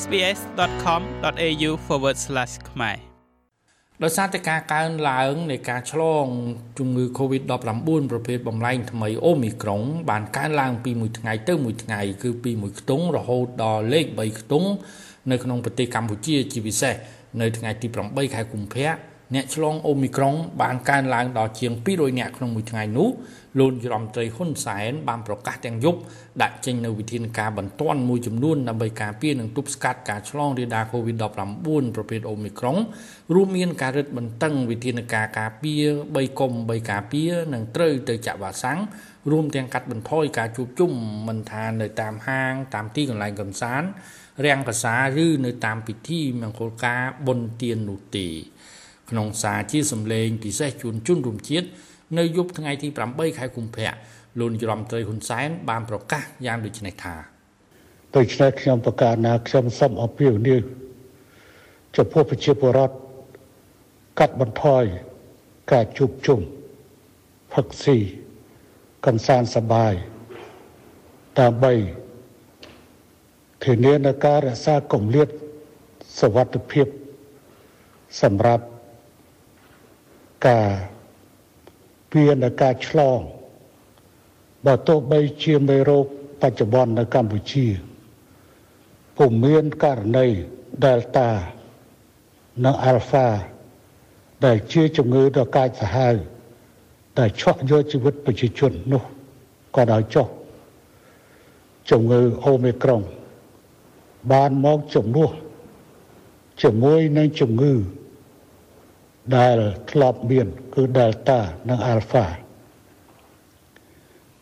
sbs.com.au/ ខ្មែរដោយសារតែការកើនឡើងនៃការឆ្លងជំងឺ Covid-19 ប្រភេទបំលែងថ្មីអូមីក្រុងបានកើនឡើងពីមួយថ្ងៃទៅមួយថ្ងៃគឺពីមួយខ្ទង់រហូតដល់លេខ3ខ្ទង់នៅក្នុងប្រទេសកម្ពុជាជាពិសេសនៅថ្ងៃទី8ខែកុម្ភៈ អ្នកឆ្លងអូមីក្រុងបានកើនឡើងដល់ជាង200នាក់ក្នុងមួយថ្ងៃនោះលោកយមត្រីហ៊ុនសែនបានប្រកាសទាំងយប់ដាក់ចេញនូវវិធានការបន្ទាន់មួយចំនួនដើម្បីការពារនិងទប់ស្កាត់ការឆ្លងរាលដាល COVID-19 ប្រភេទអូមីក្រុងរួមមានការរឹតបន្តឹងវិធានការការពារ3កុំ3ការពារនិងត្រូវទៅចាក់វ៉ាក់សាំងរួមទាំងកាត់បន្ថយការជួបជុំមិនថានៅតាមហាង តាមទីកន្លែងកំសាន្តរាំងភាសាឬនៅតាមពិធីមង្គលការបុណ្យទាននោះទេ ក្នុងសារជាសម្លេងពិសេសជូនជនរួមជាតិនៅយប់ថ្ងៃទី8ខែកុម្ភៈលោកនាយរដ្ឋមន្ត្រីហ៊ុនសែនបានប្រកាសយ៉ាងដូចនេះថាដូច្នេះខ្ញុំប្រកាសណាខ្ញុំសូមអពាវនាវចំពោះប្រជាពលរដ្ឋកាត់បន្ថយការជួបជុំផឹកស៊ីកំសាន្តសប្បាយដើម្បីធានានៅការរក្សាគម្លាតសวัสดิភាពសម្រាប់ ការពារនៅការឆ្លងបើទោះបីជាមេរោគបច្ចុប្បន្ននៅកម្ពុជាពុំមានករណី Delta និង Alpha ដែលជាជំងឺដ៏កាចសាហាវដែលឆក់យកជីវិតប្រជាជននោះក៏ដោយចុះជំងឺអូមីក្រុងបានមកជំនួសជាមួយនឹងជំងឺ ដែលធ្លាប់មានគឺ Delta និង Alpha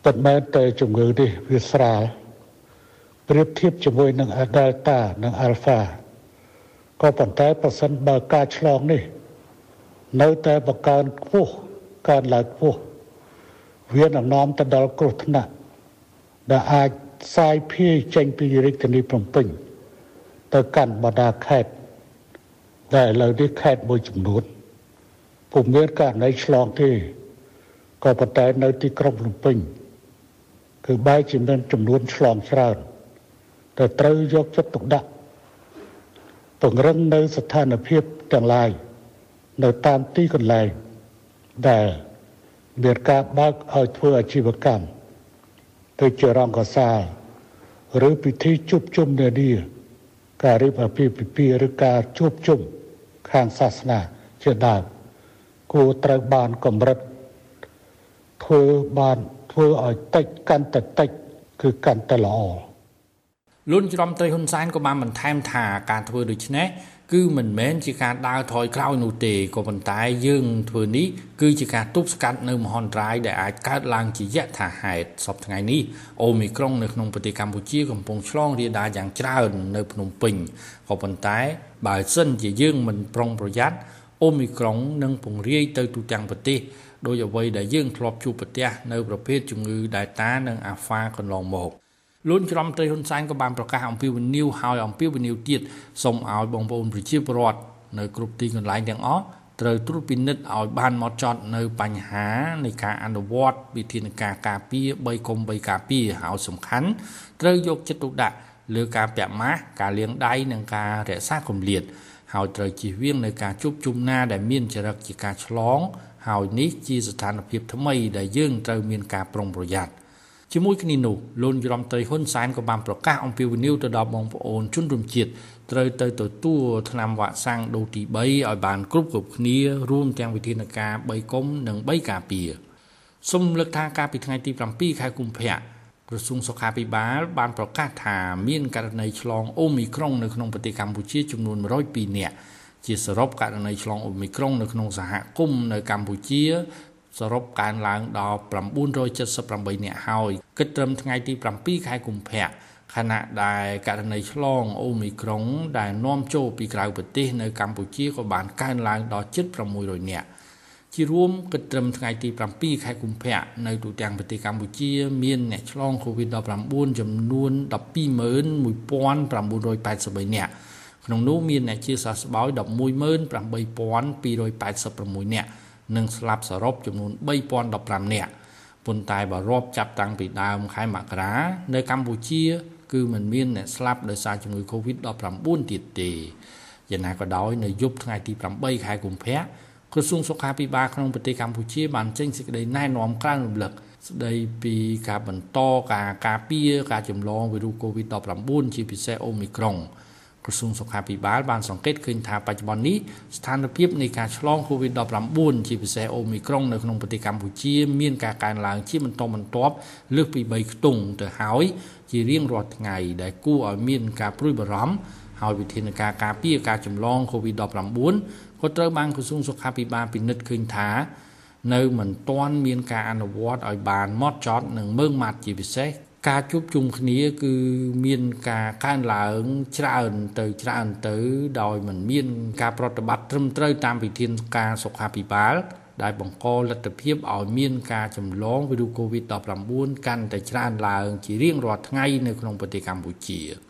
ប៉ុន្តែតែជំងឺនេះវាស្រាលប្រៀបធៀបជាមួយនឹង Delta និង Alpha ក៏ប៉ុន្តែប្រសិនបើការឆ្លងនេះ នៅតែបង្កើនខ្ពស់កើនឡើងខ្ពស់វានាំនាំទៅដល់គ្រោះថ្នាក់ដែលអាចផ្សាយភាយចេញពីរាជធានីភ្នំពេញទៅកាន់បណ្ដាខេត្តដែលឥឡូវនេះខេត្តមួយចំនួន ពុំមានករណីឆ្លងទេក៏ប៉ុន្តែនៅទីក្រុងភ្នំពេញគឺបែរជាមានចំនួនឆ្លងច្រើនតែត្រូវយកចិត្តទុកដាក់ពង្រឹងនៅស្ថានភាពទាំងឡាយនៅតាមទីកន្លែងដែលមានការបើកឲ្យធ្វើអាជីវកម្មទៅជារងកសាលឬពិធីជួបជុំនានាការរៀបអាពាហ៍ពិពាហ៍ឬការជួបជុំខាងសាសនាជាដើម គួរត្រូវបានកម្រិតធ្វើបានធ្វើឲ្យតិចកាន់តែតិចគឺកាន់តែល្អលន់ច្រំត្រីហ៊ុនសែនក៏បានបន្ថែមថាការធ្វើដូច្នេះគឺមិនមែនជាការដើរថយក្រោយនោះទេក៏ប៉ុន្តែយើងធ្វើនេះគឺជាការទប់ស្កាត់នៅមហន្តរាយដែលអាចកើតឡើងជាយថាហេតុសពថ្ងៃនេះអូមីក្រុងនៅក្នុងប្រទេសកម្ពុជាកំពុងឆ្លងរាលដាលយ៉ាងច្រើននៅភ្នំពេញក៏ប៉ុន្តែបើសិនជាយើងមិនប្រុងប្រយ័ត្ន អូមីក្រុងនឹងពង្រាយទៅទូទាំងប្រទេសដោយអ្វីដែលយើងធ្លាប់ជួបប្រទះនៅប្រភេទជំងឺ Delta និង Alpha កន្លងមកលោកច្រំត្រីហ៊ុនសែនក៏បានប្រកាសអំពាវនាវឲ្យអំពាវនាវទៀតសូមឲ្យបងប្អូនប្រជាពលរដ្ឋនៅគ្រប់ទីកន្លែងទាំងអស់ត្រូវត្រួតពិនិត្យឲ្យបានហ្មត់ចត់នៅបញ្ហានៃការអនុវត្តវិធានការការពារ3កុំ3ការពារហើយសំខាន់ត្រូវយកចិត្តទុកដាក់លើការពាក់ម៉ាស់ការលាងដៃនិងការរក្សាគម្លាត ហើយត្រូវជៀសវាងនៅការជួបជុំណាដែលមានចរិតជាការឆ្លង ហើយនេះជាស្ថានភាពថ្មីដែលយើងត្រូវមានការប្រុងប្រយ័ត្នជាមួយគ្នានោះលោកយមត្រីហ៊ុនសែនក៏បានប្រកាសអំពាវនាវទៅដល់បងប្អូនជនរួមជាតិត្រូវទៅទទួលថ្នាំវ៉ាក់សាំងដូសទី3ឲ្យបានគ្រប់គ្រប់គ្នារួមទាំងវិធានការ3កុំនិង3ការពារសូមលើកថាកាលពីថ្ងៃទី7ខែកុម្ភៈ ក្រសួងសុខាភិបាលបានប្រកាសថាមានករណីឆ្លងអូមីក្រុងនៅក្នុងប្រទេសកម្ពុជាចំនួន102នាក់ជាសរុបករណីឆ្លងអូមីក្រុងនៅក្នុងសហគមន៍នៅកម្ពុជាសរុបកើនឡើងដល់978នាក់ហើយគិតត្រឹមថ្ងៃទី7ខែកុម្ភៈខណៈដែលករណីឆ្លងអូមីក្រុងដែលនាំចូលពីក្រៅប្រទេសនៅកម្ពុជាក៏បានកើនឡើងដល់ជិត600នាក់ ជារួមគិតត្រឹមថ្ងៃទី7ខែកុម្ភៈនៅទូទាំងប្រទេសកម្ពុជា មានអ្នកឆ្លង COVID-19 ចំនួន121,983នាក់ក្នុងនោះមានអ្នកជាសះស្បើយ118,286នាក់និងស្លាប់សរុបចំនួន3015នាក់ប៉ុន្តែបើរាប់ចាប់តាំងពីដើមខែមករានៅកម្ពុជា គឺมันមានអ្នកស្លាប់ដោយសារជំងឺ Covid-19 ទៀតទេយ៉ាងណាក៏ដោយនៅយប់ថ្ងៃទី8ខែកុម្ភៈ ក្រសួងសុខាភិបាលក្នុងប្រទេសកម្ពុជាបានចេញសេចក្តីណែនាំក្រើនរំលឹកស្ដីពីការបន្តការការពារការចម្លងវីរុស COVID-19 ជាពិសេសអូមីក្រុងក្រសួងសុខាភិបាលបានសង្កេតឃើញថាបច្ចុប្បន្ននេះស្ថានភាពនៃការឆ្លង COVID-19 ជាពិសេសអូមីក្រុងនៅក្នុងប្រទេសកម្ពុជា មានការកើនឡើងជាបន្តបន្ទាប់លើសពី3ខ្ទង់ទៅហើយ ជារៀងរាល់ថ្ងៃដែលគួរឲ្យមានការព្រួយបារម្ភ ហើយវិធានការការពារការចម្លង COVID-19 ក៏ត្រូវបានក្រសួងសុខាភិបាលពិនិត្យឃើញថានៅមិនទាន់មានការអនុវត្តឲ្យបានម៉ត់ចត់និងមើងម៉ាត់ជាពិសេសការជួបជុំគ្នាគឺមានការកើនឡើងច្រើនទៅច្រើនទៅដោយមិនមានការប្រតិបត្តិត្រឹមត្រូវតាមវិធានការសុខាភិបាល ដែលបង្កលទ្ធភាពឲ្យមានការចម្លងវីរុស COVID-19 កាន់តែច្រើនឡើងជារៀងរាល់ថ្ងៃនៅក្នុងប្រទេសកម្ពុជា